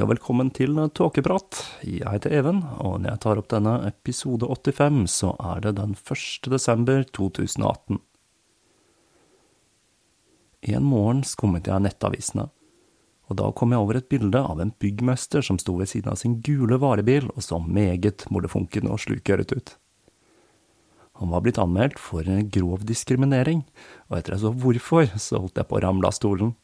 og velkommen til Tåkeprat. Jeg heter Even, og når jeg tar opp denne episode 85, så er det den 1. desember 2018. En morgen skummet jeg nettavisene, og da kom jeg over et bilde av en byggmester som sto ved siden av sin gule varebil og så meget molefonken og slukøret ut. Han var blitt anmeldt for grov diskriminering, og etter jeg så hvorfor, så holdt jeg på å ramle av stolen.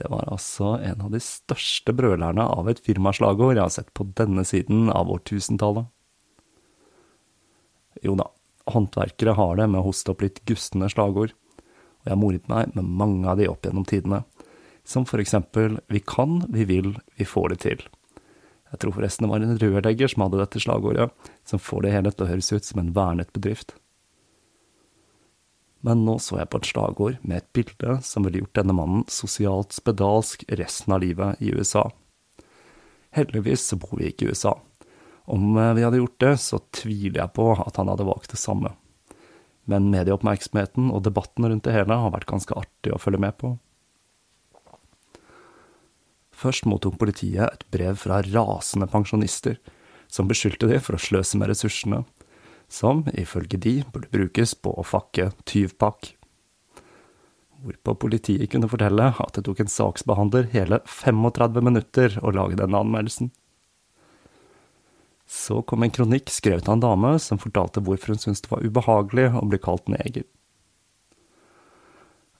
Det var altså en av de største brølerne av et firmaslagord jeg har sett på denne siden av årtusentallet. Jo da, håndverkere har det med å hoste opp litt gustne slagord, og jeg har moret meg med mange av de opp gjennom tidene, som for eksempel Vi kan, vi vil, vi får det til. Jeg tror forresten det var en rørlegger som hadde dette slagordet, som får det hele til å høres ut som en vernet bedrift men nå så jeg på et slagord med et bilde som ville gjort denne mannen sosialt spedalsk resten av livet i USA. Heldigvis så bor vi ikke i USA. Om eh, vi hadde gjort det, så tviler jeg på at han hadde valgt det samme. Men medieoppmerksomheten og debatten rundt det hele har vært ganske artig å følge med på. Først mottok politiet et brev fra rasende pensjonister, som beskyldte de for å sløse med ressursene, som ifølge de burde brukes på å fakke tyvpakk. Hvorpå politiet kunne fortelle at det tok en saksbehandler hele 35 minutter å lage denne anmeldelsen. Så kom en kronikk skrevet av en dame som fortalte hvorfor hun syntes det var ubehagelig å bli kalt neger.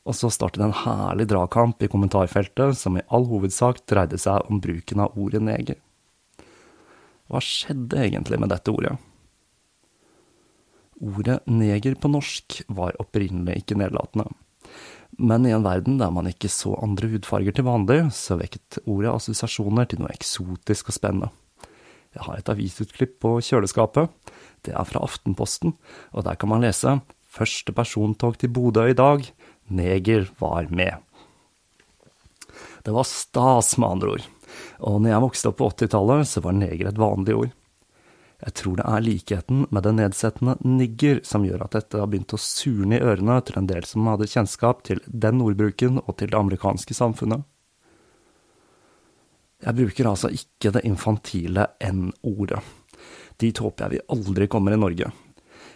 Og så startet en herlig dragkamp i kommentarfeltet som i all hovedsak dreide seg om bruken av ordet neger. Hva skjedde egentlig med dette ordet? Ordet neger på norsk var opprinnelig ikke nedlatende. Men i en verden der man ikke så andre hudfarger til vanlig, så vekket ordet assosiasjoner til noe eksotisk og spennende. Jeg har et avisutklipp på kjøleskapet. Det er fra Aftenposten, og der kan man lese Første persontog til Bodø i dag. Neger var med. Det var stas, med andre ord. Og når jeg vokste opp på 80-tallet, så var neger et vanlig ord. Jeg tror det er likheten med det nedsettende nigger som gjør at dette har begynt å surne i ørene til en del som hadde kjennskap til den ordbruken og til det amerikanske samfunnet. Jeg bruker altså ikke det infantile n-ordet. Dit håper jeg vi aldri kommer i Norge.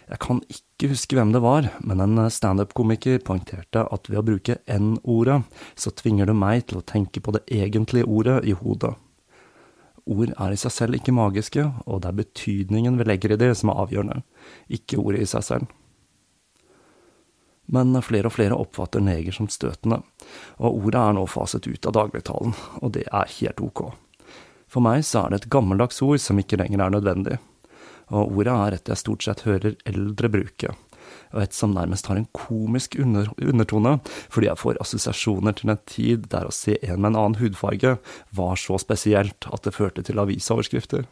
Jeg kan ikke huske hvem det var, men en standup-komiker poengterte at ved å bruke n-ordet, så tvinger du meg til å tenke på det egentlige ordet i hodet. Ord er i seg selv ikke magiske, og det er betydningen vi legger i det som er avgjørende, ikke ordet i seg selv. Men flere og flere oppfatter neger som støtende, og ordet er nå faset ut av dagligtalen, og det er helt ok. For meg så er det et gammeldags ord som ikke lenger er nødvendig, og ordet er et jeg stort sett hører eldre bruke, og et som nærmest har en komisk under, undertone, fordi jeg får assosiasjoner til en tid der å se en med en annen hudfarge var så spesielt at det førte til avisoverskrifter.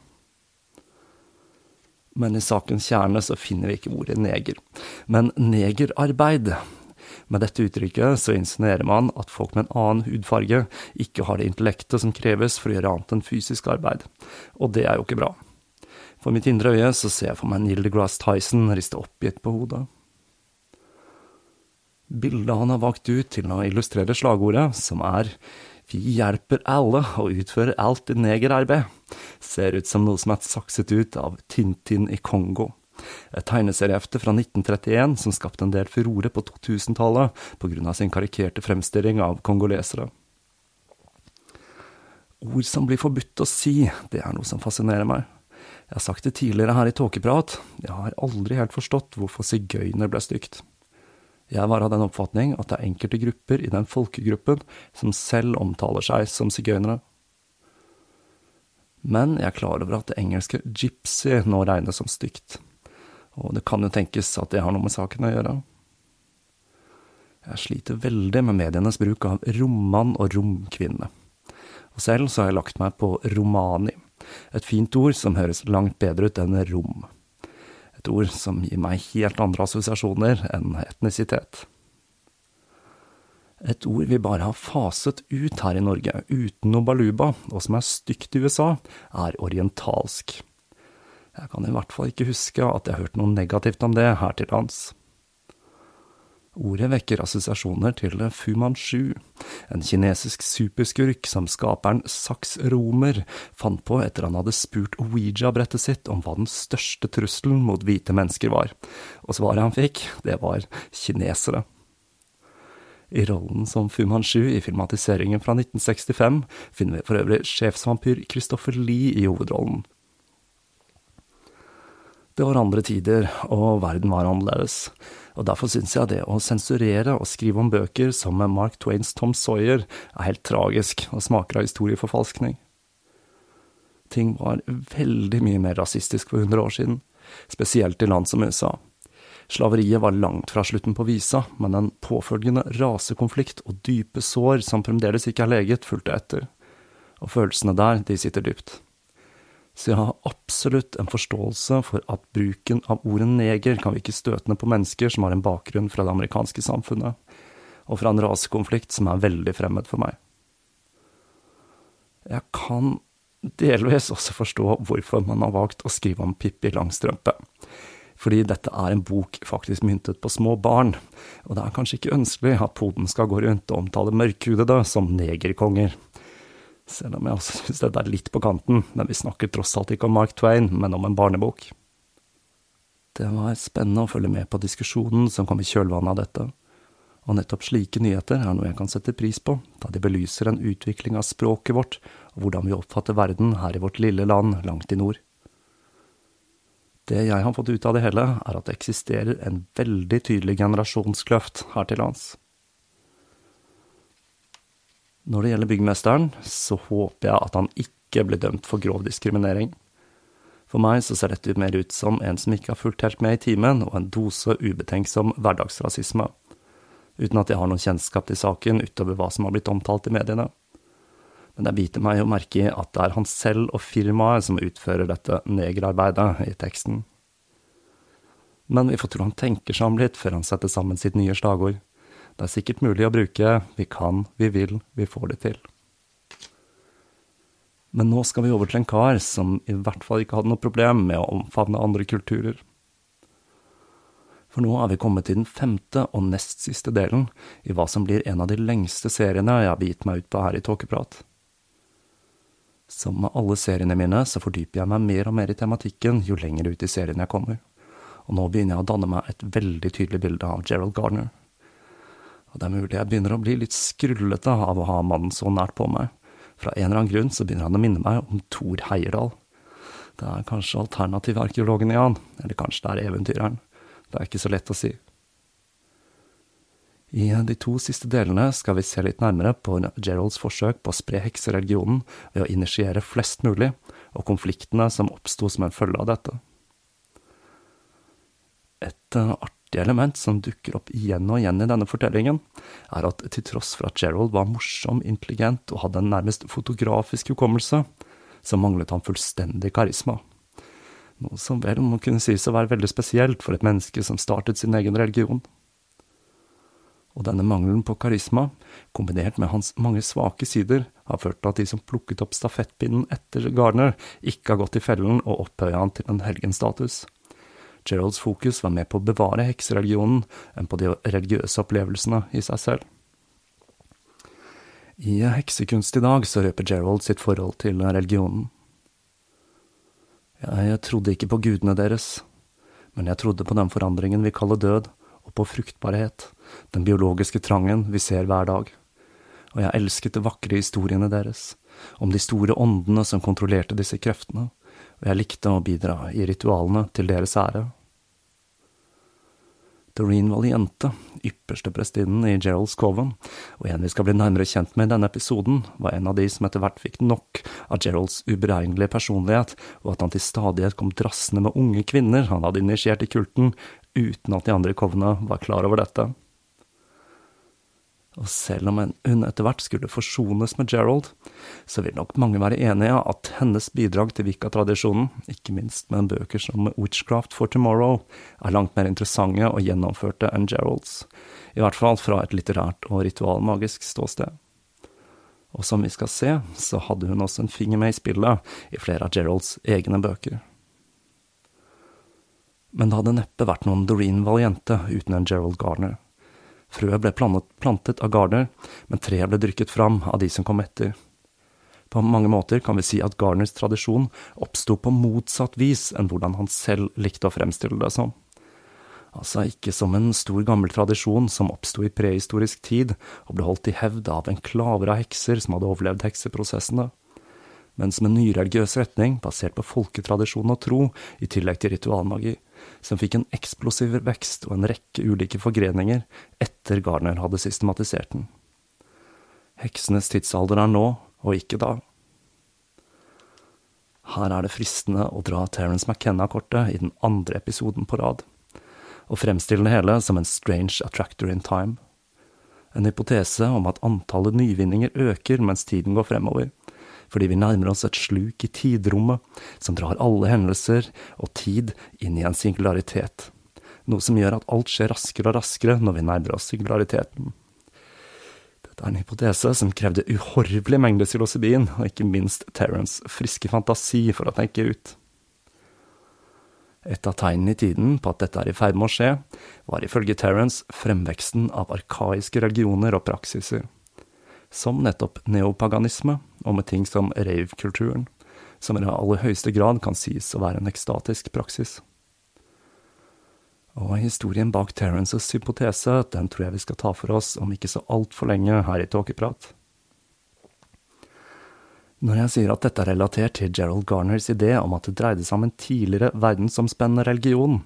Men i sakens kjerne så finner vi ikke ordet neger, men negerarbeid. Med dette uttrykket så insinuerer man at folk med en annen hudfarge ikke har det intellektet som kreves for å gjøre annet enn fysisk arbeid, og det er jo ikke bra. For mitt indre øye så ser jeg for meg Neil deGrasse Tyson riste oppgitt på hodet. Bildet han har valgt ut til å illustrere slagordet, som er Vi hjelper alle og utfører alt i negerarbeid, ser ut som noe som er sakset ut av Tintin i Kongo. Et tegneseriehefte fra 1931 som skapte en del furore på 2000-tallet pga. sin karikerte fremstilling av kongolesere. Ord som blir forbudt å si, det er noe som fascinerer meg. Jeg har sagt det tidligere her i Tåkeprat, jeg har aldri helt forstått hvorfor sigøyner ble stygt. Jeg var av den oppfatning at det er enkelte grupper i den folkegruppen som selv omtaler seg som sigøynere. Men jeg er klar over at det engelske gypsy nå regnes som stygt, og det kan jo tenkes at det har noe med saken å gjøre. Jeg sliter veldig med medienes bruk av rommann og romkvinne, og selv så har jeg lagt meg på romani et fint ord som høres langt bedre ut enn rom. Et ord som gir meg helt andre assosiasjoner enn etnisitet. Et ord vi bare har faset ut her i Norge, uten noe baluba, og som er stygt i USA, er orientalsk. Jeg kan i hvert fall ikke huske at jeg har hørt noe negativt om det her til lands. Ordet vekker assosiasjoner til Fu Manchu, en kinesisk superskurk som skaperen Saks Romer fant på etter han hadde spurt Ouija-brettet sitt om hva den største trusselen mot hvite mennesker var, og svaret han fikk, det var kinesere. I rollen som Fu Manchu i filmatiseringen fra 1965 finner vi for øvrig sjefsvampyr Christopher Lee i hovedrollen. Det var andre tider, og verden var annerledes og derfor syns jeg det å sensurere og skrive om bøker som Mark Twains Tom Sawyer er helt tragisk og smaker av historieforfalskning. Ting var veldig mye mer rasistisk for 100 år siden, spesielt i land som USA. Slaveriet var langt fra slutten på visa, men en påfølgende rasekonflikt og dype sår som fremdeles ikke er leget, fulgte etter. Og følelsene der, de sitter dypt. Så jeg har absolutt en forståelse for at bruken av ordet neger kan virke støtende på mennesker som har en bakgrunn fra det amerikanske samfunnet, og fra en rasekonflikt som er veldig fremmed for meg. Jeg kan delvis også forstå hvorfor man har valgt å skrive om Pippi Langstrømpe. Fordi dette er en bok faktisk myntet på små barn, og det er kanskje ikke ønskelig at poden skal gå rundt og omtale mørkhudede som negerkonger. Selv om jeg også syns dette er litt på kanten, men vi snakker tross alt ikke om Mark Twain, men om en barnebok. Det var spennende å følge med på diskusjonen som kom i kjølvannet av dette, og nettopp slike nyheter er noe jeg kan sette pris på, da de belyser en utvikling av språket vårt og hvordan vi oppfatter verden her i vårt lille land langt i nord. Det jeg har fått ut av det hele, er at det eksisterer en veldig tydelig generasjonskløft her til lands. Når det gjelder byggmesteren, så håper jeg at han ikke blir dømt for grov diskriminering. For meg så ser dette mer ut som en som ikke har fulgt helt med i timen, og en dose ubetenksom hverdagsrasisme, uten at jeg har noen kjennskap til saken utover hva som har blitt omtalt i mediene. Men det biter meg å merke at det er han selv og firmaet som utfører dette negerarbeidet i teksten. Men vi får tro han tenker seg om litt før han setter sammen sitt nye slagord. Det er sikkert mulig å bruke, vi kan, vi vil, vi får det til. Men nå skal vi over til en kar som i hvert fall ikke hadde noe problem med å omfavne andre kulturer. For nå er vi kommet til den femte og nest siste delen i hva som blir en av de lengste seriene jeg har begitt meg ut på her i Tåkeprat. Som med alle seriene mine så fordyper jeg meg mer og mer i tematikken jo lenger ut i serien jeg kommer, og nå begynner jeg å danne meg et veldig tydelig bilde av Gerald Garner og det er mulig jeg begynner å bli litt skrullete av å ha mannen så nært på meg. Fra en eller annen grunn så begynner han å minne meg om Thor Heyerdahl. Det er kanskje alternativarkeologen i han, eller kanskje det er eventyreren. Det er ikke så lett å si. I de to siste delene skal vi se litt nærmere på Geralds forsøk på å spre heksereligionen ved å initiere flest mulig, og konfliktene som oppsto som en følge av dette. Et artig artig element som dukker opp igjen og igjen i denne fortellingen, er at til tross for at Gerald var morsom, intelligent og hadde en nærmest fotografisk hukommelse, så manglet han fullstendig karisma. Noe som vel må kunne sies å være veldig spesielt for et menneske som startet sin egen religion. Og denne mangelen på karisma, kombinert med hans mange svake sider, har ført til at de som plukket opp stafettpinnen etter Gardner, ikke har gått i fellen og opphøya han til en helgenstatus. Geralds fokus var mer på å bevare heksereligionen enn på de religiøse opplevelsene i seg selv. I Heksekunst i dag så røper Gerald sitt forhold til religionen. Jeg trodde ikke på gudene deres, men jeg trodde på den forandringen vi kaller død, og på fruktbarhet, den biologiske trangen vi ser hver dag. Og jeg elsket de vakre historiene deres, om de store åndene som kontrollerte disse kreftene, og jeg likte å bidra i ritualene til deres ære. Doreen Valiente, ypperste prestinnen i Gerald's Coven, og en vi skal bli nærmere kjent med i denne episoden, var en av de som etter hvert fikk nok av Geralds uberegnelige personlighet, og at han til stadighet kom drassende med unge kvinner han hadde initiert i kulten, uten at de andre Covene var klar over dette. Og selv om hun etter hvert skulle forsones med Gerald, så vil nok mange være enige at hennes bidrag til Vika-tradisjonen, ikke minst med bøker som Witchcraft for Tomorrow, er langt mer interessante og gjennomførte enn Geralds, i hvert fall fra et litterært og ritualmagisk ståsted. Og som vi skal se, så hadde hun også en finger med i spillet i flere av Geralds egne bøker. Men det hadde neppe vært noen Doreen Valiente uten en Gerald Garner. Frøet ble plantet av Gardner, men treet ble dyrket fram av de som kom etter. På mange måter kan vi si at Garners tradisjon oppsto på motsatt vis enn hvordan han selv likte å fremstille det som. Altså ikke som en stor gammel tradisjon som oppsto i prehistorisk tid og ble holdt i hevd av en klaver av hekser som hadde overlevd hekseprosessene men som en nyreligiøs retning basert på folketradisjon og tro, i tillegg til ritualmagi, som fikk en eksplosiv vekst og en rekke ulike forgreninger etter Garner hadde systematisert den. Heksenes tidsalder er nå, og ikke da. Her er det fristende å dra Terence McKenna-kortet i den andre episoden på rad, og fremstille det hele som en strange attractor in time. En hypotese om at antallet nyvinninger øker mens tiden går fremover, fordi vi nærmer oss et sluk i tidrommet som drar alle hendelser og tid inn i en singularitet, noe som gjør at alt skjer raskere og raskere når vi nærmer oss singulariteten. Dette er en hypotese som krevde uhorvelig mengde psilocybin, og ikke minst Terence friske fantasi for å tenke ut. Et av tegnene i tiden på at dette er i ferd med å skje, var ifølge Terence fremveksten av arkaiske religioner og praksiser som nettopp neopaganisme, og med ting som rave-kulturen, som i aller høyeste grad kan sies å være en ekstatisk praksis. Og historien bak Terences hypotese, den tror jeg vi skal ta for oss om ikke så altfor lenge her i Tåkeprat. Når jeg sier at dette er relatert til Gerald Garners idé om at det dreide seg om en tidligere verdensomspennende religion,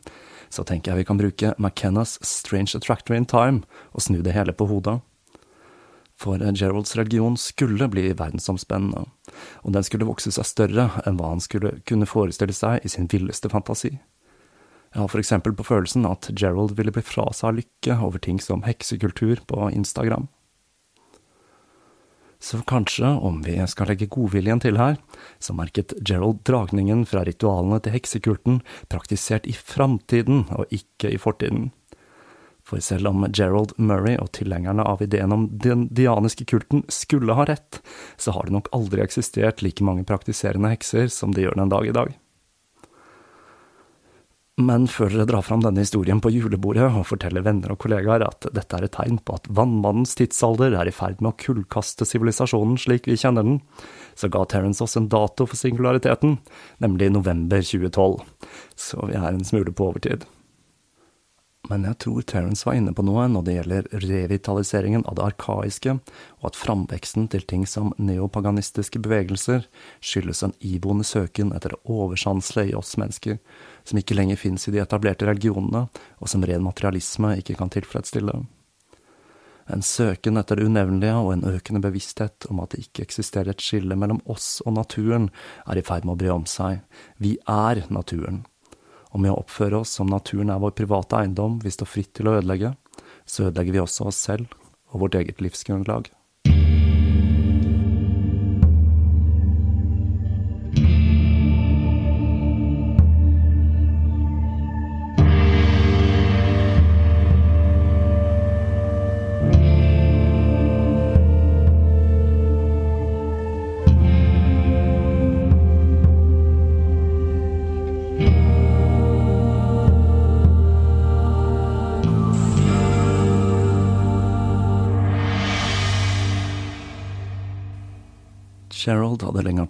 så tenker jeg vi kan bruke McKennas Strange Attractor in Time og snu det hele på hodet. For Geralds religion skulle bli verdensomspennende, og den skulle vokse seg større enn hva han skulle kunne forestille seg i sin villeste fantasi. Jeg har for eksempel på følelsen at Gerald ville bli fra seg lykke over ting som heksekultur på Instagram. Så kanskje, om vi skal legge godviljen til her, så merket Gerald dragningen fra ritualene til heksekulten praktisert i framtiden og ikke i fortiden. For selv om Gerald Murray og tilhengerne av ideen om den dianiske kulten skulle ha rett, så har det nok aldri eksistert like mange praktiserende hekser som det gjør den dag i dag. Men før dere drar fram denne historien på julebordet og forteller venner og kollegaer at dette er et tegn på at vannmannens tidsalder er i ferd med å kullkaste sivilisasjonen slik vi kjenner den, så ga Terence oss en dato for singulariteten, nemlig november 2012, så vi er en smule på overtid. Men jeg tror Terence var inne på noe når det gjelder revitaliseringen av det arkaiske, og at framveksten til ting som neopaganistiske bevegelser skyldes en iboende søken etter det oversanselige i oss mennesker, som ikke lenger fins i de etablerte religionene, og som ren materialisme ikke kan tilfredsstille. En søken etter det unevnelige og en økende bevissthet om at det ikke eksisterer et skille mellom oss og naturen, er i ferd med å bre om seg. Vi er naturen Og med å oppføre oss som naturen er vår private eiendom vi står fritt til å ødelegge, så ødelegger vi også oss selv og vårt eget livsgrunnlag.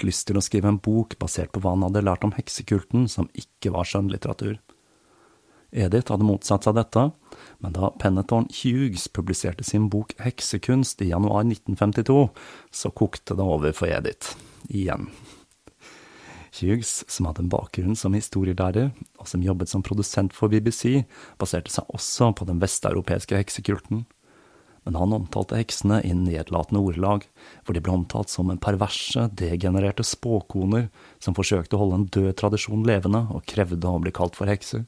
Lyst til å skrive en bok basert på hva han hadde lært om heksekulten, som ikke var skjønnlitteratur. Edith hadde motsatt seg dette, men da Pennethorn Hughes publiserte sin bok Heksekunst i januar 1952, så kokte det over for Edith. Igjen. Hughes, som hadde en bakgrunn som historielærer, og som jobbet som produsent for BBC, baserte seg også på den vesteuropeiske heksekulten men han omtalte heksene i nedlatende ordelag, for de ble omtalt som en perverse, degenererte spåkoner som forsøkte å holde en død tradisjon levende og krevde å bli kalt for hekser.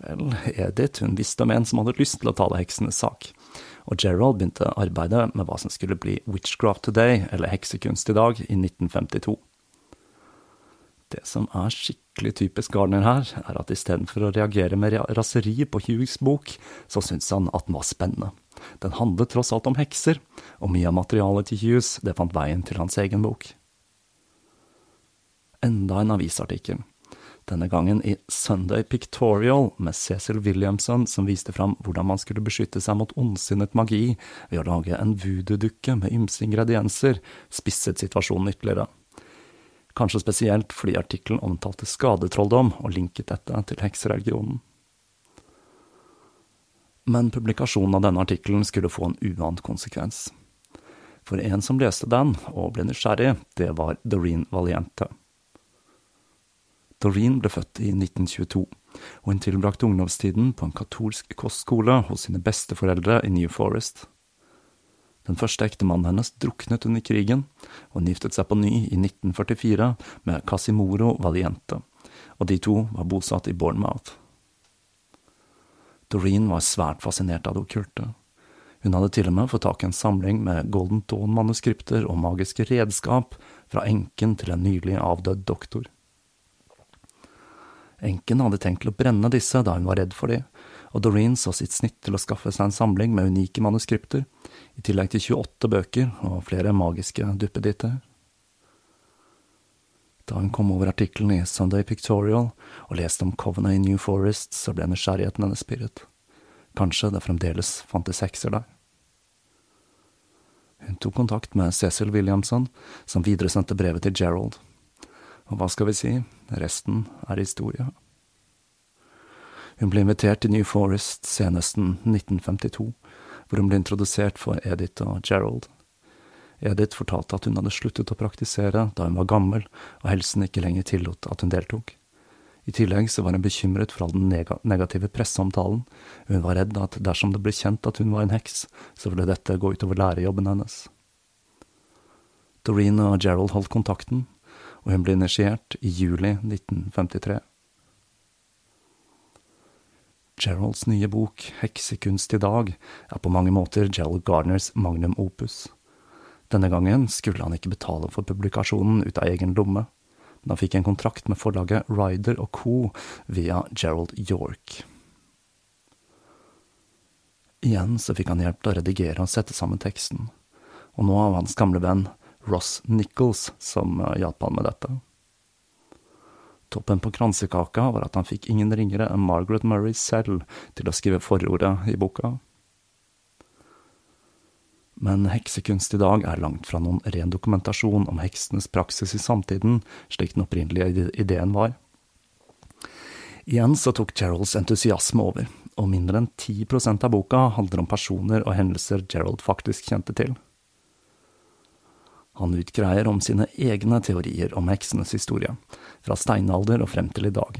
Vel, Edith hun visste om en som hadde lyst til å tale heksenes sak, og Gerald begynte arbeidet med hva som skulle bli Witchcraft Today, eller Heksekunst i dag, i 1952. Det som er skikkelig typisk Gardner her, er at istedenfor å reagere med raseri på Hughes bok, så syntes han at den var spennende. Den handlet tross alt om hekser, og mye av materialet til Hughes det fant veien til hans egen bok. Enda en avisartikkel, denne gangen i Sunday Pictorial med Cecil Williamson som viste fram hvordan man skulle beskytte seg mot ondsinnet magi ved å lage en voodoo-dukke med ymse ingredienser, spisset situasjonen ytterligere kanskje spesielt fordi artikkelen omtalte skadetrolldom og linket dette til heksereligionen. Men publikasjonen av denne artikkelen skulle få en uant konsekvens. For en som leste den, og ble nysgjerrig, det var Doreen Valiente. Doreen ble født i 1922, og hun tilbrakte ungdomstiden på en katolsk kostskole hos sine besteforeldre i New Forest. Den første ektemannen hennes druknet under krigen, og hun giftet seg på ny i 1944 med Casimoro Valiente, og de to var bosatt i Bournemouth. Doreen var svært fascinert av det okkulte. Hun hadde til og med fått tak i en samling med Golden Dawn-manuskripter og magiske redskap, fra enken til en nylig avdød doktor. Enken hadde tenkt til å brenne disse da hun var redd for de, og Doreen så sitt snitt til å skaffe seg en samling med unike manuskripter, i tillegg til 28 bøker og flere magiske duppeditter. Da hun kom over artikkelen i Sunday Pictorial og leste om Covenant i New Forest, så ble nysgjerrigheten hennes pirret. Kanskje det fremdeles fantes hekser der. Hun tok kontakt med Cecil Williamson, som videresendte brevet til Gerald. Og hva skal vi si, resten er historie. Hun ble invitert til New Forest senesten 1952, hvor hun ble introdusert for Edith og Gerald. Edith fortalte at hun hadde sluttet å praktisere da hun var gammel, og helsen ikke lenger tillot at hun deltok. I tillegg så var hun bekymret for all den negative presseomtalen, hun var redd at dersom det ble kjent at hun var en heks, så ville dette gå utover lærerjobben hennes. Doreen og Gerald holdt kontakten, og hun ble initiert i juli 1953. Geralds nye bok, Heksekunst i dag, er på mange måter Gerald Gardners magnum opus. Denne gangen skulle han ikke betale for publikasjonen ut av egen lomme, men han fikk en kontrakt med forlaget Ryder Co. via Gerald York. Igjen så fikk han hjelp til å redigere og sette sammen teksten, og nå av hans gamle venn Ross Nichols som eh, hjalp han med dette. Toppen på kransekaka var at han fikk ingen ringere enn Margaret Murray selv til å skrive forordet i boka. Men heksekunst i dag er langt fra noen ren dokumentasjon om heksenes praksis i samtiden, slik den opprinnelige ideen var. Igjen så tok Geralds entusiasme over, og mindre enn 10% av boka handler om personer og hendelser Gerald faktisk kjente til. Han utgreier om sine egne teorier om heksenes historie, fra steinalder og frem til i dag.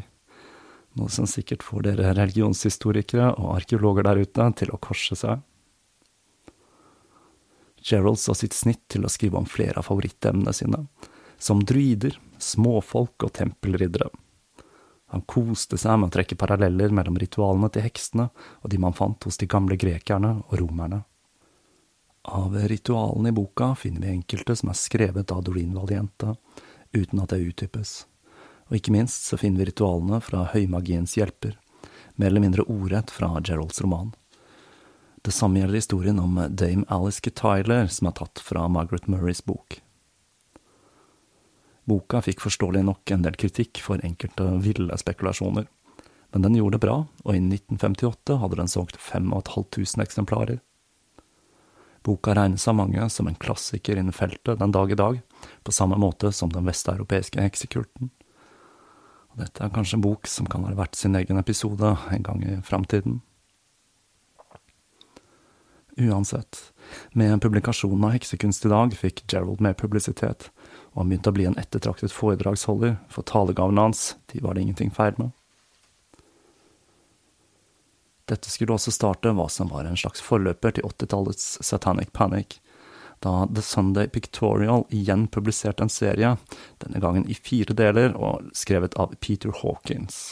Noe som sikkert får dere religionshistorikere og arkeologer der ute til å korse seg. Gerald så sitt snitt til å skrive om flere av favorittemnene sine, som druider, småfolk og tempelriddere. Han koste seg med å trekke paralleller mellom ritualene til heksene og de man fant hos de gamle grekerne og romerne. Av ritualene i boka finner vi enkelte som er skrevet av Doreen Valiente, uten at det utdypes. Og ikke minst så finner vi ritualene fra høymagiens hjelper, mer eller mindre ordrett fra Geralds roman. Det samme gjelder historien om dame Alice Tyler, som er tatt fra Margaret Murrays bok. Boka fikk forståelig nok en del kritikk for enkelte ville spekulasjoner, men den gjorde det bra, og i 1958 hadde den solgt 5500 eksemplarer. Boka regnes av mange som en klassiker innen feltet den dag i dag, på samme måte som den vesteuropeiske heksekulten. Og dette er kanskje en bok som kan være verdt sin egen episode en gang i framtiden. Uansett, med publikasjonen av Heksekunst i dag fikk Gerald mer publisitet, og han begynte å bli en ettertraktet foredragsholder, for talegavene hans, de var det ingenting feil med. Dette skulle også starte hva som var en slags forløper til 80-tallets Satanic Panic, da The Sunday Pictorial igjen publiserte en serie, denne gangen i fire deler og skrevet av Peter Hawkins.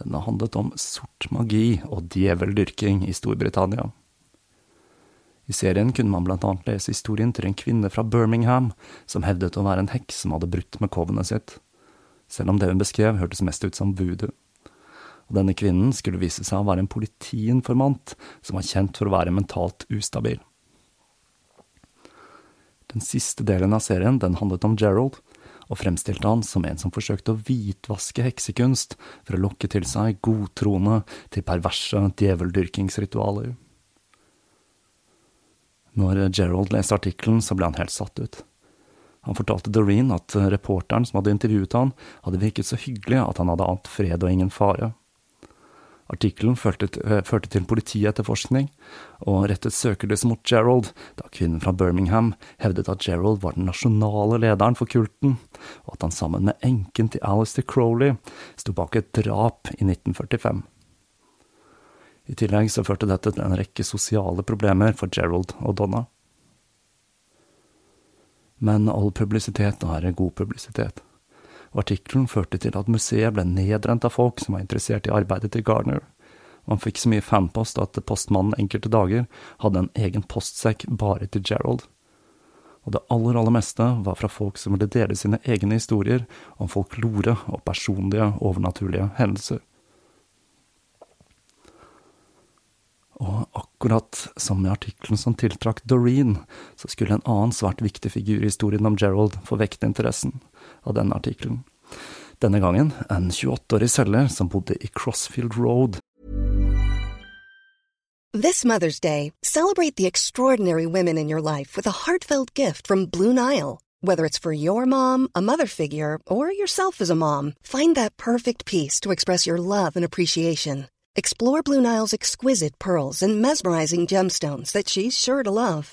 Denne handlet om sort magi og djeveldyrking i Storbritannia. I serien kunne man blant annet lese historien til en kvinne fra Birmingham som hevdet å være en heks som hadde brutt med kovenet sitt, selv om det hun beskrev hørtes mest ut som voodoo. Og denne kvinnen skulle vise seg å være en politiinformant som var kjent for å være mentalt ustabil. Den siste delen av serien den handlet om Gerald, og fremstilte han som en som forsøkte å hvitvaske heksekunst for å lokke til seg godtroende til perverse djeveldyrkingsritualer. Når Gerald leste artikkelen, så ble han helt satt ut. Han fortalte Doreen at reporteren som hadde intervjuet han, hadde virket så hyggelig at han hadde ant fred og ingen fare. Artikkelen førte, eh, førte, til politietterforskning, og rettet søkelys mot Gerald, da kvinnen fra Birmingham hevdet at Gerald var den nasjonale lederen for kulten, og at han sammen med enken til Alistair Crowley sto bak et drap i 1945. I tillegg så førte dette til en rekke sosiale problemer for Gerald og Donna. Men all publisitet er god publisitet, og artikkelen førte til at museet ble nedrent av folk som var interessert i arbeidet til Gardner. Man fikk så mye fanpost at postmannen enkelte dager hadde en egen postsekk bare til Gerald. Og det aller, aller meste var fra folk som ville dele sine egne historier om folklore og personlige, overnaturlige hendelser. Og akkurat som i artikkelen som tiltrakk Doreen, så skulle en annen svært viktig figur i historien om Gerald få vekte interessen av denne artikkelen. Denne gangen en 28-årig selger som bodde i Crossfield Road. This Mother's Day, celebrate the extraordinary women in your life with a heartfelt gift from Blue Nile. Whether it's for your mom, a mother figure, or yourself as a mom, find that perfect piece to express your love and appreciation. Explore Blue Nile's exquisite pearls and mesmerizing gemstones that she's sure to love.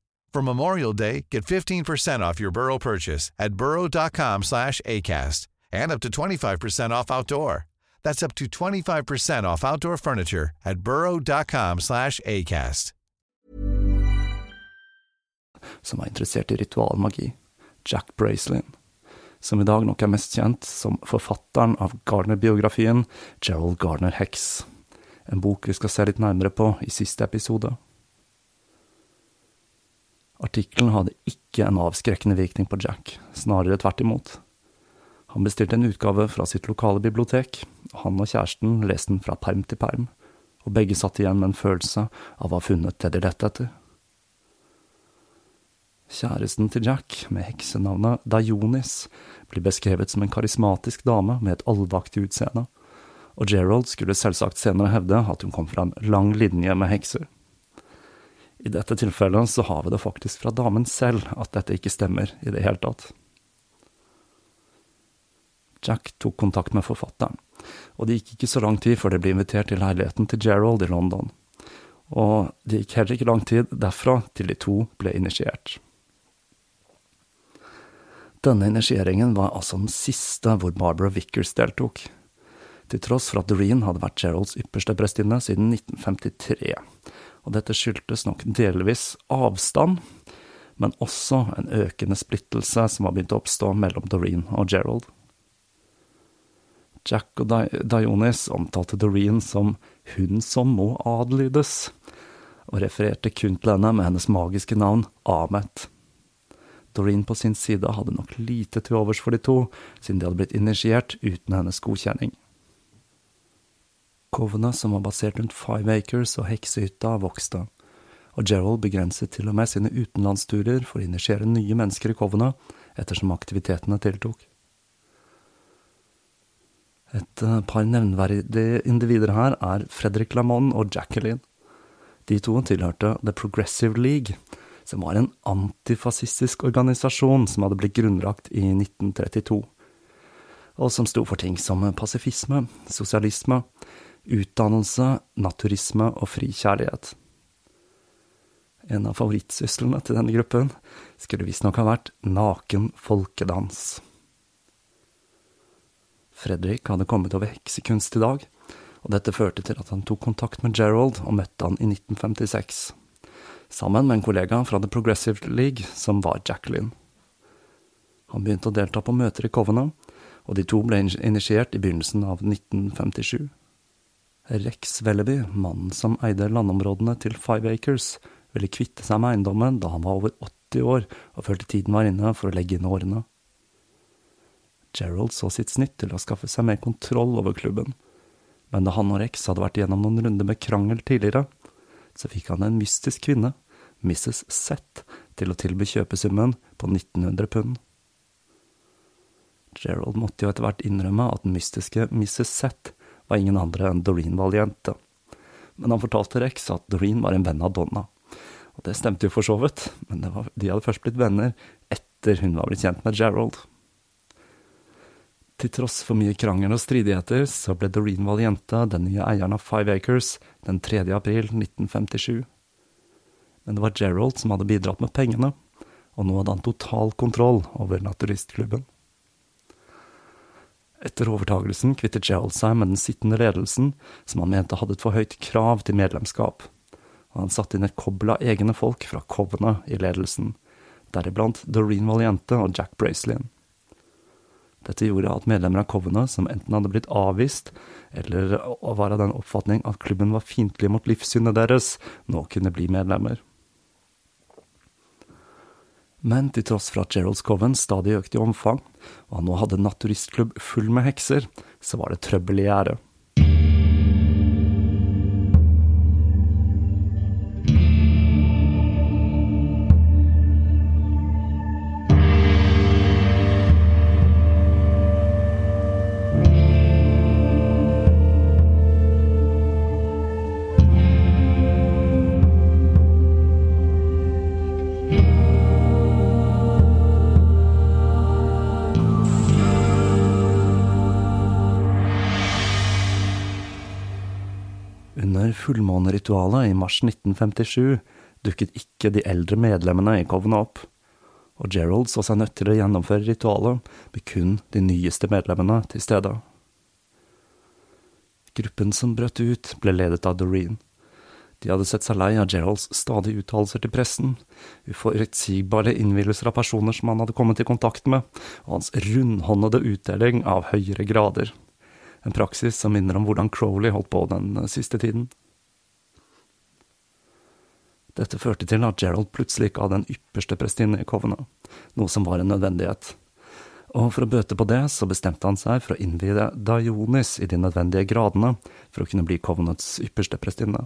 For Memorial Day, get 15% off your Burrow purchase at burrow.com slash ACAST and up to 25% off outdoor. That's up to 25% off outdoor furniture at burrow.com slash ACAST. Som var interessert i ritualmagi, Jack Bracelin. som i dag nok er mest kjent som forfatteren av Garner-biografien Gerald Garner Hex, en bok vi skal se litt nærmere på i siste episode. Artikkelen hadde ikke en avskrekkende virkning på Jack, snarere tvert imot. Han bestilte en utgave fra sitt lokale bibliotek, og han og kjæresten leste den fra perm til perm, og begge satt igjen med en følelse av å ha funnet det de lette etter. Kjæresten til Jack, med heksenavnet Dionis, blir beskrevet som en karismatisk dame med et alvaktig utseende, og Gerald skulle selvsagt senere hevde at hun kom fra en lang linje med hekser. I dette tilfellet så har vi det faktisk fra damen selv at dette ikke stemmer i det hele tatt. Jack tok kontakt med forfatteren, og det gikk ikke så lang tid før de ble invitert til leiligheten til Gerald i London. Og det gikk heller ikke lang tid derfra til de to ble initiert. Denne initieringen var altså den siste hvor Barbara Vickers deltok, til tross for at Doreen hadde vært Geralds ypperste prestinne siden 1953, og dette skyldtes nok delvis avstand, men også en økende splittelse som var begynt å oppstå mellom Doreen og Gerald. Jack og Dionis omtalte Doreen som hun som må adlydes, og refererte kun til henne med hennes magiske navn Ahmet. Doreen på sin side hadde nok lite til overs for de to, siden de hadde blitt initiert uten hennes godkjenning. Kovene som var basert rundt Five Acres og heksehytta, vokste, og Gerald begrenset til og med sine utenlandsturer for å initiere nye mennesker i kovene ettersom aktivitetene tiltok. Et eh, par nevnverdige individer her er Fredrik Lamont og Jacqueline. De to tilhørte The Progressive League, som var en antifascistisk organisasjon som hadde blitt grunnlagt i 1932, og som sto for ting som pasifisme, sosialisme, utdannelse, naturisme og fri kjærlighet. En av favorittsyslene til denne gruppen skulle visstnok ha vært naken folkedans. Fredrik hadde kommet over heksekunst i dag, og dette førte til at han tok kontakt med Gerald og møtte han i 1956, sammen med en kollega fra The Progressive League, som var Jacqueline. Han begynte å delta på møter i Covenant, og de to ble initiert i begynnelsen av 1957. Rex Welleby, mannen som eide landområdene til Five Acres, ville kvitte seg med eiendommen da han var over 80 år og følte tiden var inne for å legge inn årene. Gerald så sitt snitt til å skaffe seg mer kontroll over klubben, men da han og Rex hadde vært gjennom noen runder med krangel tidligere, så fikk han en mystisk kvinne, Mrs. Seth, til å tilby kjøpesummen på 1900 pund. Gerald måtte jo etter hvert innrømme at den mystiske Mrs. Seth var ingen andre enn Doreen Valiente, men han fortalte Rex at Doreen var en venn av Donna. Og det stemte jo for så vidt, men var, de hadde først blitt venner etter hun var blitt kjent med Gerald. Til tross for mye krangel og stridigheter, så ble Doreen Valiente den nye eieren av Five Acres den 3. april 1957. Men det var Gerald som hadde bidratt med pengene, og nå hadde han total kontroll over naturistklubben. Etter overtagelsen kvittet Gerald seg med den sittende ledelsen, som han mente hadde et for høyt krav til medlemskap og han satte inn et kobbel av egne folk fra Kovene i ledelsen, deriblant Doreen Valiente og Jack Bracelin. Dette gjorde at medlemmer av Kovene som enten hadde blitt avvist, eller var av den oppfatning at klubben var fiendtlig mot livssynet deres, nå kunne bli medlemmer. Men til tross for at Geralds Coven stadig økte i omfang, og han nå hadde naturistklubb full med hekser, så var det trøbbel i gjerdet. I mars 1957 dukket ikke de eldre medlemmene i Covenant opp, og Gerald så seg nødt til å gjennomføre ritualet med kun de nyeste medlemmene til stede. Gruppen som brøt ut, ble ledet av Doreen. De hadde sett seg lei av Geralds stadige uttalelser til pressen, uforutsigbare innvielser av personer som han hadde kommet i kontakt med, og hans rundhåndede utdeling av høyere grader. En praksis som minner om hvordan Crowley holdt på den siste tiden. Dette førte til at Gerald plutselig hadde den ypperste prestinne i Covenant, noe som var en nødvendighet. Og for å bøte på det, så bestemte han seg for å innvie Dionis i de nødvendige gradene for å kunne bli Kovnets ypperste prestinne.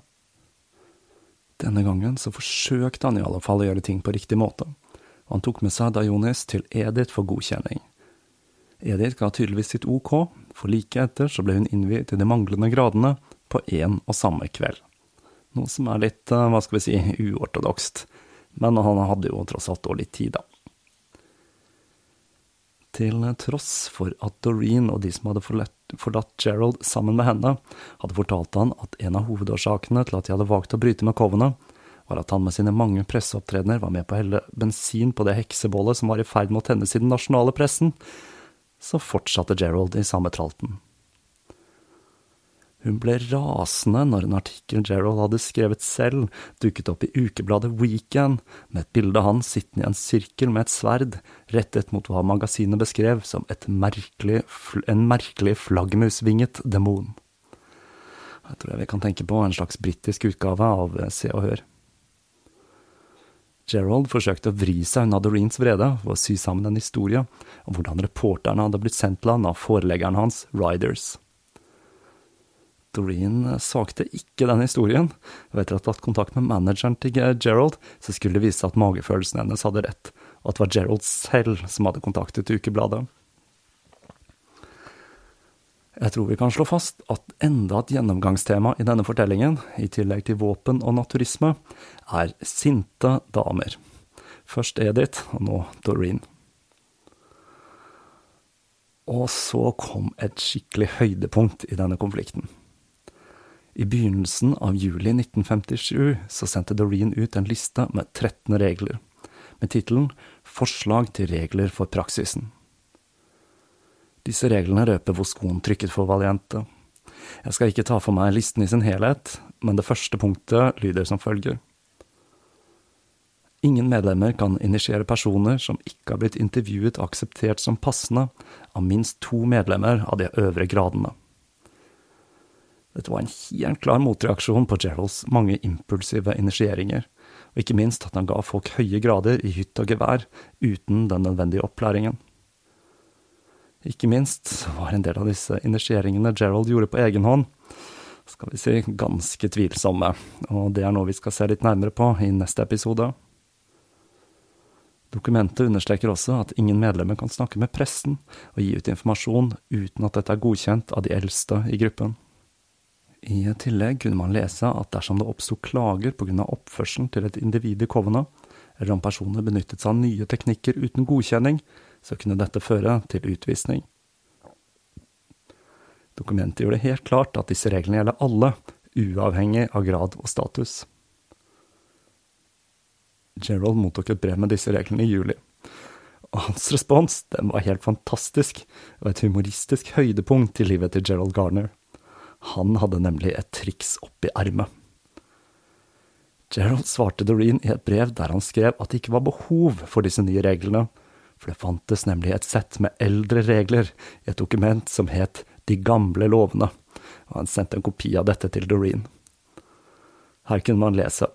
Denne gangen så forsøkte han i alle fall å gjøre ting på riktig måte, og han tok med seg Dionis til Edith for godkjenning. Edith ga tydeligvis sitt ok, for like etter så ble hun innviet til de manglende gradene på én og samme kveld. Noe som er litt, eh, hva skal vi si, uortodokst. Men han hadde jo tross alt òg litt tid, da. Til tross for at Doreen og de som hadde forlatt Gerald sammen med henne, hadde fortalt han at en av hovedårsakene til at de hadde valgt å bryte med covene, var at han med sine mange presseopptredener var med på å helle bensin på det heksebollet som var i ferd med å tennes i den nasjonale pressen, så fortsatte Gerald i samme tralten. Hun ble rasende når en artikkel Gerald hadde skrevet selv, dukket opp i ukebladet Weekend, med et bilde av han sittende i en sirkel med et sverd, rettet mot hva magasinet beskrev som merkelig, en merkelig flaggermusvinget demon. Jeg tror jeg vi kan tenke på en slags britisk utgave av Se og Hør. Gerald forsøkte å vri seg unna Doreens vrede ved å sy sammen en historie om hvordan reporterne hadde blitt sendt til han av foreleggeren hans, Riders. Doreen svakte ikke den historien, og etter å ha tatt kontakt med manageren til Gerald, så skulle det vise seg at magefølelsen hennes hadde rett, og at det var Gerald selv som hadde kontaktet ukebladet. Jeg tror vi kan slå fast at enda et gjennomgangstema i denne fortellingen, i tillegg til våpen og naturisme, er sinte damer. Først Edith, og nå Doreen. Og så kom et skikkelig høydepunkt i denne konflikten. I begynnelsen av juli 1957 så sendte Doreen ut en liste med 13 regler, med tittelen Forslag til regler for praksisen. Disse reglene røper hvor skoen trykket for Valiente. Jeg skal ikke ta for meg listen i sin helhet, men det første punktet lyder som følger. Ingen medlemmer kan initiere personer som ikke har blitt intervjuet og akseptert som passende av minst to medlemmer av de øvre gradene. Dette var en helt klar motreaksjon på Geralds mange impulsive initieringer, og ikke minst at han ga folk høye grader i hytt og gevær uten den nødvendige opplæringen. Ikke minst var en del av disse initieringene Gerald gjorde på egen hånd, skal vi si ganske tvilsomme, og det er noe vi skal se litt nærmere på i neste episode. Dokumentet understreker også at ingen medlemmer kan snakke med pressen og gi ut informasjon uten at dette er godkjent av de eldste i gruppen. I tillegg kunne man lese at dersom det oppsto klager pga. oppførselen til et individ i Kovna, eller om personer benyttet seg av nye teknikker uten godkjenning, så kunne dette føre til utvisning. Dokumentet gjør det helt klart at disse reglene gjelder alle, uavhengig av grad og status. Gerald mottok et brev med disse reglene i juli, og hans respons den var helt fantastisk, og et humoristisk høydepunkt i livet til Gerald Garner. Han hadde nemlig et triks oppi ermet. Gerald svarte Doreen i et brev der han skrev at det ikke var behov for disse nye reglene, for det fantes nemlig et sett med eldre regler i et dokument som het De gamle lovene, og han sendte en kopi av dette til Doreen. Her kunne man lese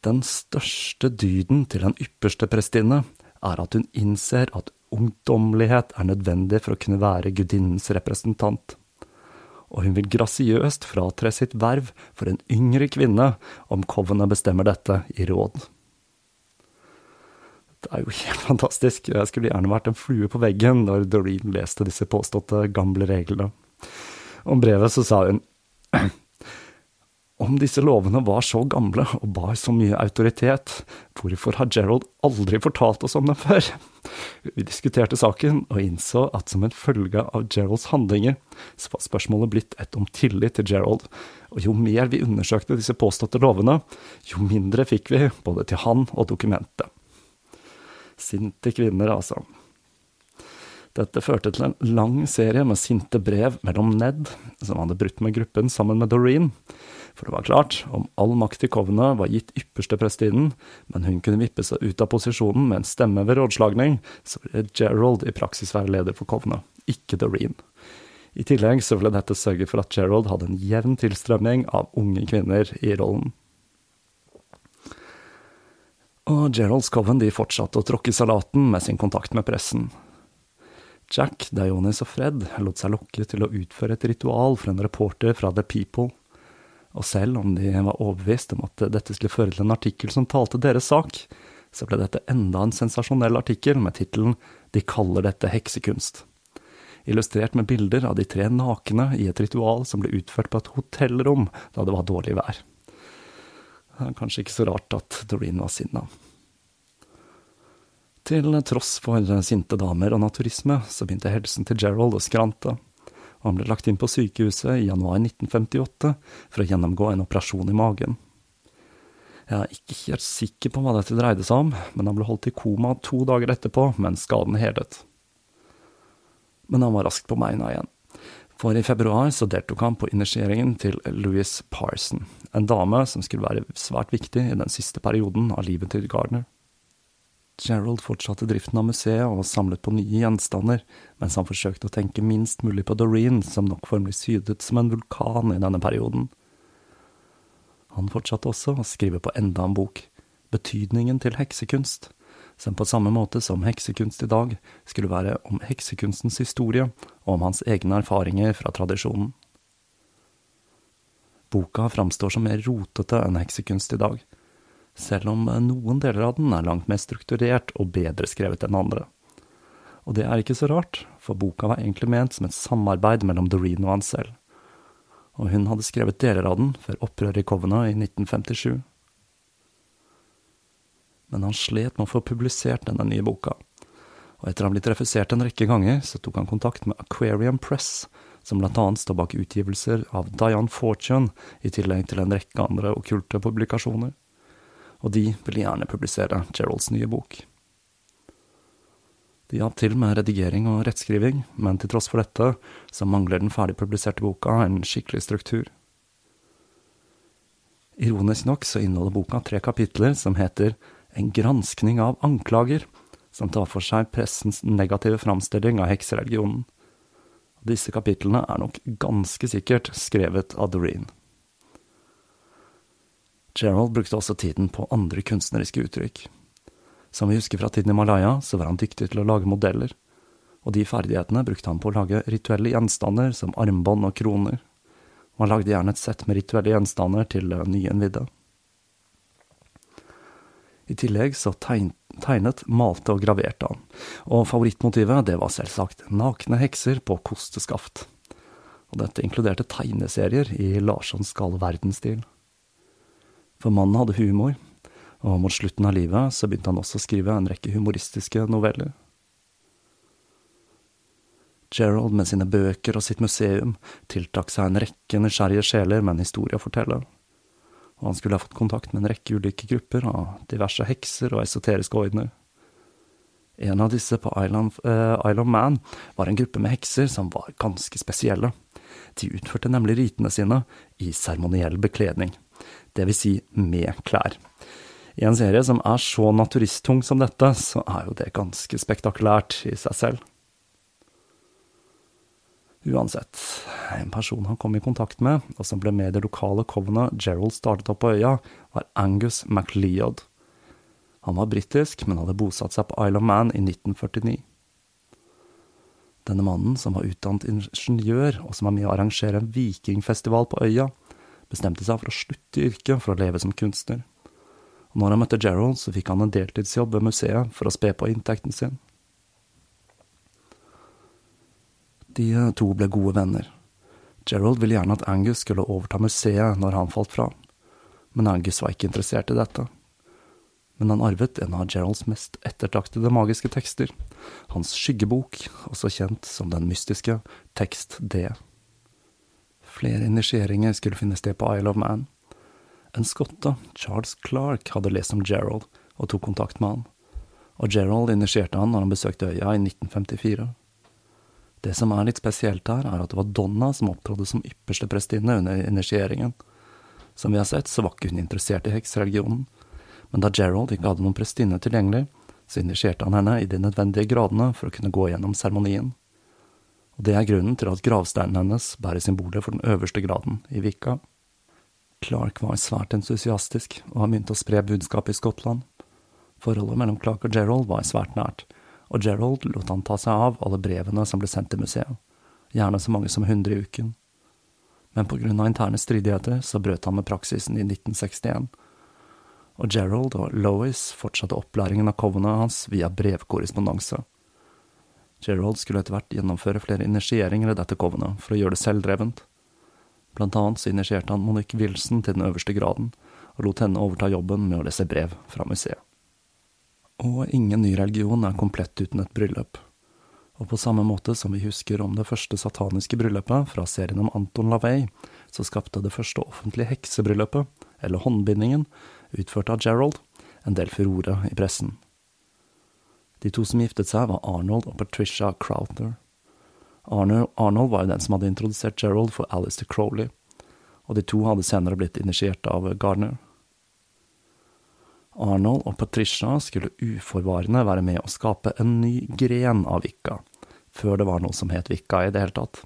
Den største dyden til den ypperste prestinne er at hun innser at ungdommelighet er nødvendig for å kunne være gudinnens representant og hun vil grasiøst fratre sitt verv for en yngre kvinne om Covenant bestemmer dette i råd. Det er jo helt fantastisk. Jeg skulle gjerne vært en flue på veggen når Doreen leste disse påståtte gamle reglene. Om brevet så sa hun om disse lovene var så gamle og bar så mye autoritet, hvorfor har Gerald aldri fortalt oss om dem før? Vi diskuterte saken og innså at som en følge av Geralds handlinger, så var spørsmålet blitt et om tillit til Gerald, og jo mer vi undersøkte disse påståtte lovene, jo mindre fikk vi både til han og dokumentet. Sinte kvinner, altså. Dette førte til en lang serie med sinte brev mellom Ned, som hadde brutt med gruppen sammen med Doreen, for det var klart, om all makt i kovne var gitt ypperste prestinnen, men hun kunne vippe seg ut av posisjonen med en stemme ved rådslagning, så ville Gerald i praksis være leder for kovne, ikke Doreen. I tillegg så ville dette sørge for at Gerald hadde en jevn tilstrømning av unge kvinner i rollen. Og Geralds Coven de fortsatte å tråkke salaten med sin kontakt med pressen. Jack, Dionis og Fred lot seg lokke til å utføre et ritual for en reporter fra The People og selv om de var overbevist om at dette skulle føre til en artikkel som talte deres sak, så ble dette enda en sensasjonell artikkel med tittelen De kaller dette heksekunst. Illustrert med bilder av de tre nakne i et ritual som ble utført på et hotellrom da det var dårlig vær. Det er kanskje ikke så rart at Doreen var sinna. Til tross for sinte damer og naturisme, så begynte helsen til Gerald å skrante, han ble lagt inn på sykehuset i januar 1958 for å gjennomgå en operasjon i magen. Jeg er ikke helt sikker på hva dette dreide seg om, men han ble holdt i koma to dager etterpå mens skaden helet. Men han var raskt på beina igjen. For i februar så deltok han på initieringen til Louis Parson, en dame som skulle være svært viktig i den siste perioden av livet til Gardner. Gerald fortsatte driften av museet og samlet på nye gjenstander, mens han forsøkte å tenke minst mulig på Doreen, som nok formelig sydet som en vulkan i denne perioden. Han fortsatte også å skrive på enda en bok, Betydningen til heksekunst, som på samme måte som heksekunst i dag skulle være om heksekunstens historie og om hans egne erfaringer fra tradisjonen. Boka framstår som mer rotete enn heksekunst i dag, selv om noen deler av den er langt mer strukturert og bedre skrevet enn andre. Og det er ikke så rart, for boka var egentlig ment som et samarbeid mellom Doreen og han selv og hun hadde skrevet deler av den før opprøret i Kovna i 1957. Men han slet med å få publisert denne nye boka, og etter å ha blitt refusert en rekke ganger, så tok han kontakt med Aquarium Press, som annet står bak utgivelser av Diane Fortune, i tillegg til en rekke andre okkulte publikasjoner, og de ville gjerne publisere Geralds nye bok. De hjalp til med redigering og rettskriving, men til tross for dette, så mangler den ferdig publiserte boka en skikkelig struktur. Ironisk nok så inneholder boka tre kapitler som heter En granskning av anklager, som tar for seg pressens negative framstilling av heksereligionen. Disse kapitlene er nok ganske sikkert skrevet av Doreen. Gerald brukte også tiden på andre kunstneriske uttrykk. Som vi husker fra tiden i Malaya, så var han dyktig til å lage modeller, og de ferdighetene brukte han på å lage rituelle gjenstander som armbånd og kroner, og han lagde gjerne et sett med rituelle gjenstander til nyinnvidde. I tillegg så tegnet, malte og graverte han, og favorittmotivet det var selvsagt nakne hekser på kosteskaft. Og dette inkluderte tegneserier i Larssons gale verdensstil. For mannen hadde humor, og mot slutten av livet så begynte han også å skrive en rekke humoristiske noveller. Gerald med sine bøker og sitt museum tiltrakk seg en rekke nysgjerrige sjeler med en historie å fortelle, og han skulle ha fått kontakt med en rekke ulike grupper av diverse hekser og esoteriske ordener. En av disse på Island, uh, Island Man var en gruppe med hekser som var ganske spesielle. De utførte nemlig ritene sine i seremoniell bekledning, vil si med klær. I en serie som er så naturisttung som dette, så er jo det ganske spektakulært i seg selv. Uansett, en person han kom i kontakt med, og som ble med i det lokale covenet Gerald startet opp på øya, var Angus MacLeod. Han var britisk, men hadde bosatt seg på Isle of Man i 1949. Denne mannen, som var utdannet ingeniør, og som var med å arrangere en vikingfestival på øya, bestemte seg for å slutte i yrket for å leve som kunstner og når han møtte Gerald, så fikk han en deltidsjobb ved museet for å spe på inntekten sin. De to ble gode venner. Gerald ville gjerne at Angus skulle overta museet når han falt fra, men Angus var ikke interessert i dette. Men han arvet en av Geralds mest ettertraktede magiske tekster, hans skyggebok, også kjent som den mystiske Tekst D. Flere initieringer skulle finne sted på Isle of Man, en skotte, Charles Clark, hadde lest om Gerald og tok kontakt med han, og Gerald initierte han når han besøkte øya i 1954. Det som er litt spesielt her, er at det var Donna som opptrådte som ypperste prestinne under initieringen. Som vi har sett, så var ikke hun interessert i heksreligionen, men da Gerald ikke hadde noen prestinne tilgjengelig, så initierte han henne i de nødvendige gradene for å kunne gå gjennom seremonien. Det er grunnen til at gravsteinen hennes bærer symbolet for den øverste graden i Vika. Clark var svært entusiastisk, og han begynte å spre budskapet i Skottland. Forholdet mellom Clark og Gerald var svært nært, og Gerald lot han ta seg av alle brevene som ble sendt til museet, gjerne så mange som hundre i uken. Men på grunn av interne stridigheter så brøt han med praksisen i 1961, og Gerald og Lois fortsatte opplæringen av covene hans via brevkorrespondanse. Gerald skulle etter hvert gjennomføre flere initieringer i dette covenet for å gjøre det selvdrevent. Blant annet så initierte han Monique Wilson til den øverste graden, og lot henne overta jobben med å lese brev fra museet. Og ingen ny religion er komplett uten et bryllup. Og på samme måte som vi husker om det første sataniske bryllupet fra serien om Anton Lavey, så skapte det første offentlige heksebryllupet, eller håndbindingen, utført av Gerald, en del furore i pressen. De to som giftet seg, var Arnold og Patricia Crowther. Arnold var jo den som hadde introdusert Gerald for Alistair Crowley, og de to hadde senere blitt initiert av Gardner. Arnold og Patricia skulle uforvarende være med å skape en ny gren av Vikka, før det var noe som het Vikka i det hele tatt.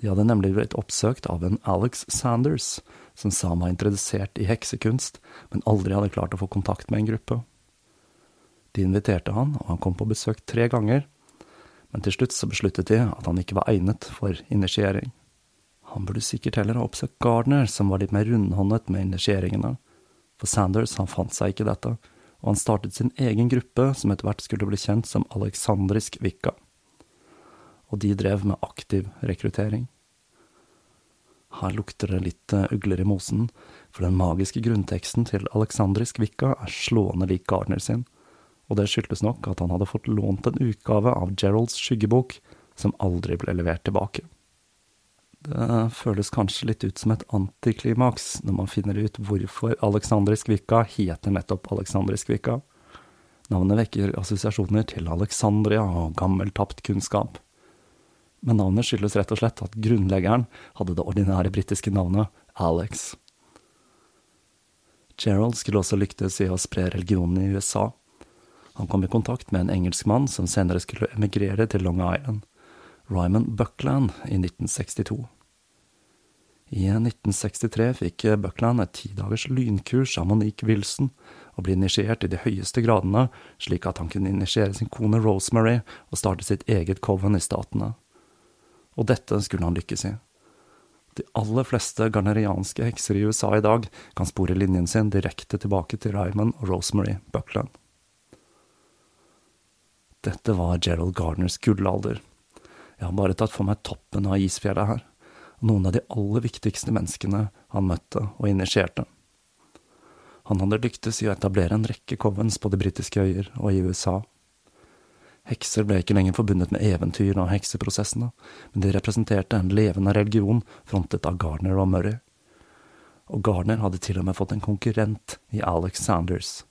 De hadde nemlig blitt oppsøkt av en Alex Sanders, som sa han var interessert i heksekunst, men aldri hadde klart å få kontakt med en gruppe. De inviterte han, og han kom på besøk tre ganger, men til slutt så besluttet de at han ikke var egnet for initiering. Han burde sikkert heller ha oppsøkt Gardner, som var litt mer rundhåndet med initieringene, for Sanders han fant seg ikke dette, og han startet sin egen gruppe som etter hvert skulle bli kjent som Aleksandrisk Vikka. Og de drev med aktiv rekruttering. Her lukter det litt eh, ugler i mosen, for den magiske grunnteksten til Aleksandrisk Vikka er slående lik Gardner sin, og det skyldtes nok at han hadde fått lånt en utgave av Geralds skyggebok, som aldri ble levert tilbake. Det føles kanskje litt ut som et antiklimaks når man finner ut hvorfor Aleksandrisk Vika heter nettopp Aleksandrisk Vika. Navnet vekker assosiasjoner til Alexandria og gammel tapt kunnskap. Men navnet skyldes rett og slett at grunnleggeren hadde det ordinære britiske navnet Alex. Gerald skulle også lyktes i å spre religionen i USA, han kom i kontakt med en engelskmann som senere skulle emigrere til Long Island, Ryman Buckland, i 1962. I 1963 fikk Buckland et tidagers lynkurs av Monique Wilson, og ble initiert i de høyeste gradene, slik at han kunne initiere sin kone Rosemary og starte sitt eget coven i Statene. Og dette skulle han lykkes i. De aller fleste garnerianske hekser i USA i dag kan spore linjen sin direkte tilbake til Ryman og Rosemary Buckland. Dette var Gerald Gardners gullalder. Jeg har bare tatt for meg toppen av isfjellet her, og noen av de aller viktigste menneskene han møtte og initierte. Han hadde lyktes i å etablere en rekke covens på de britiske øyer og i USA. Hekser ble ikke lenger forbundet med eventyr og hekseprosessene, men de representerte en levende religion frontet av Gardner og Murray. Og Gardner hadde til og med fått en konkurrent i Alex Sanders.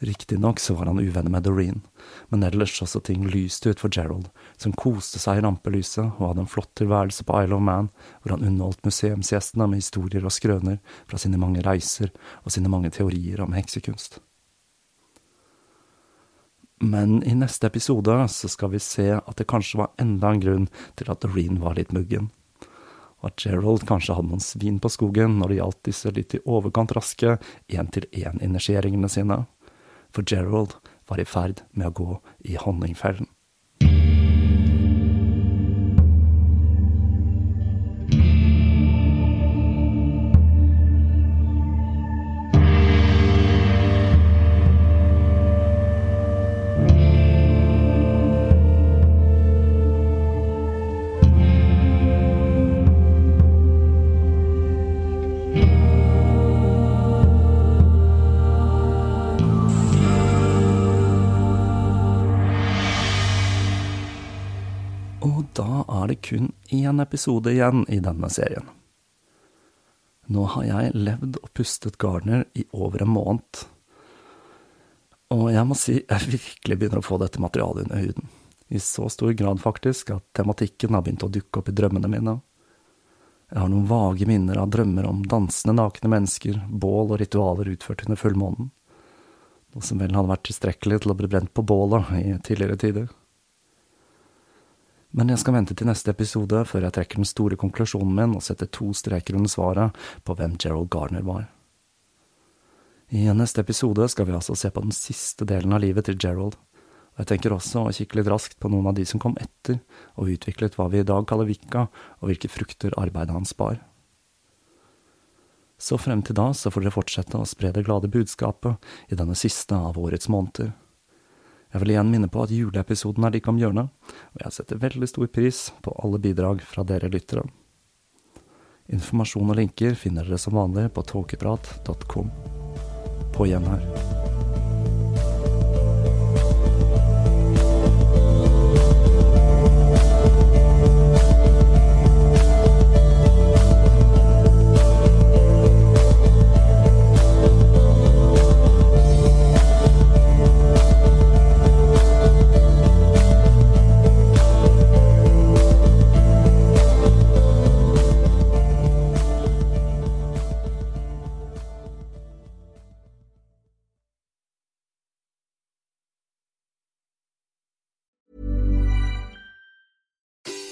Riktignok så var han uvenner med Doreen, men ellers så ting lyst ut for Gerald, som koste seg i rampelyset og hadde en flott tilværelse på Isle of Man, hvor han underholdt museumsgjestene med historier og skrøner fra sine mange reiser og sine mange teorier om heksekunst. Men i neste episode så skal vi se at det kanskje var enda en grunn til at Doreen var litt muggen og at Gerald kanskje hadde noen svin på skogen når det gjaldt disse litt i overkant raske én-til-én-initieringene sine for Gerald var i ferd med å gå i honningfellen. Episode igjen i denne serien. Nå har jeg levd og pustet Gardner i over en måned. Og jeg må si jeg virkelig begynner å få dette materialet under huden. I så stor grad, faktisk, at tematikken har begynt å dukke opp i drømmene mine. Jeg har noen vage minner av drømmer om dansende nakne mennesker, bål og ritualer utført under fullmånen. Noe som vel hadde vært tilstrekkelig til å bli brent på bålet i tidligere tider. Men jeg skal vente til neste episode før jeg trekker den store konklusjonen min og setter to streker under svaret på hvem Gerald Garner var. I neste episode skal vi altså se på den siste delen av livet til Gerald, og jeg tenker også å kikke litt raskt på noen av de som kom etter og utviklet hva vi i dag kaller Vikka, og hvilke frukter arbeidet hans bar. Så frem til da så får dere fortsette å spre det glade budskapet i denne siste av årets måneder. Jeg vil igjen minne på at juleepisoden er like om hjørnet, og jeg setter veldig stor pris på alle bidrag fra dere lyttere. Informasjon og linker finner dere som vanlig på tåkeprat.com. På gjenhør.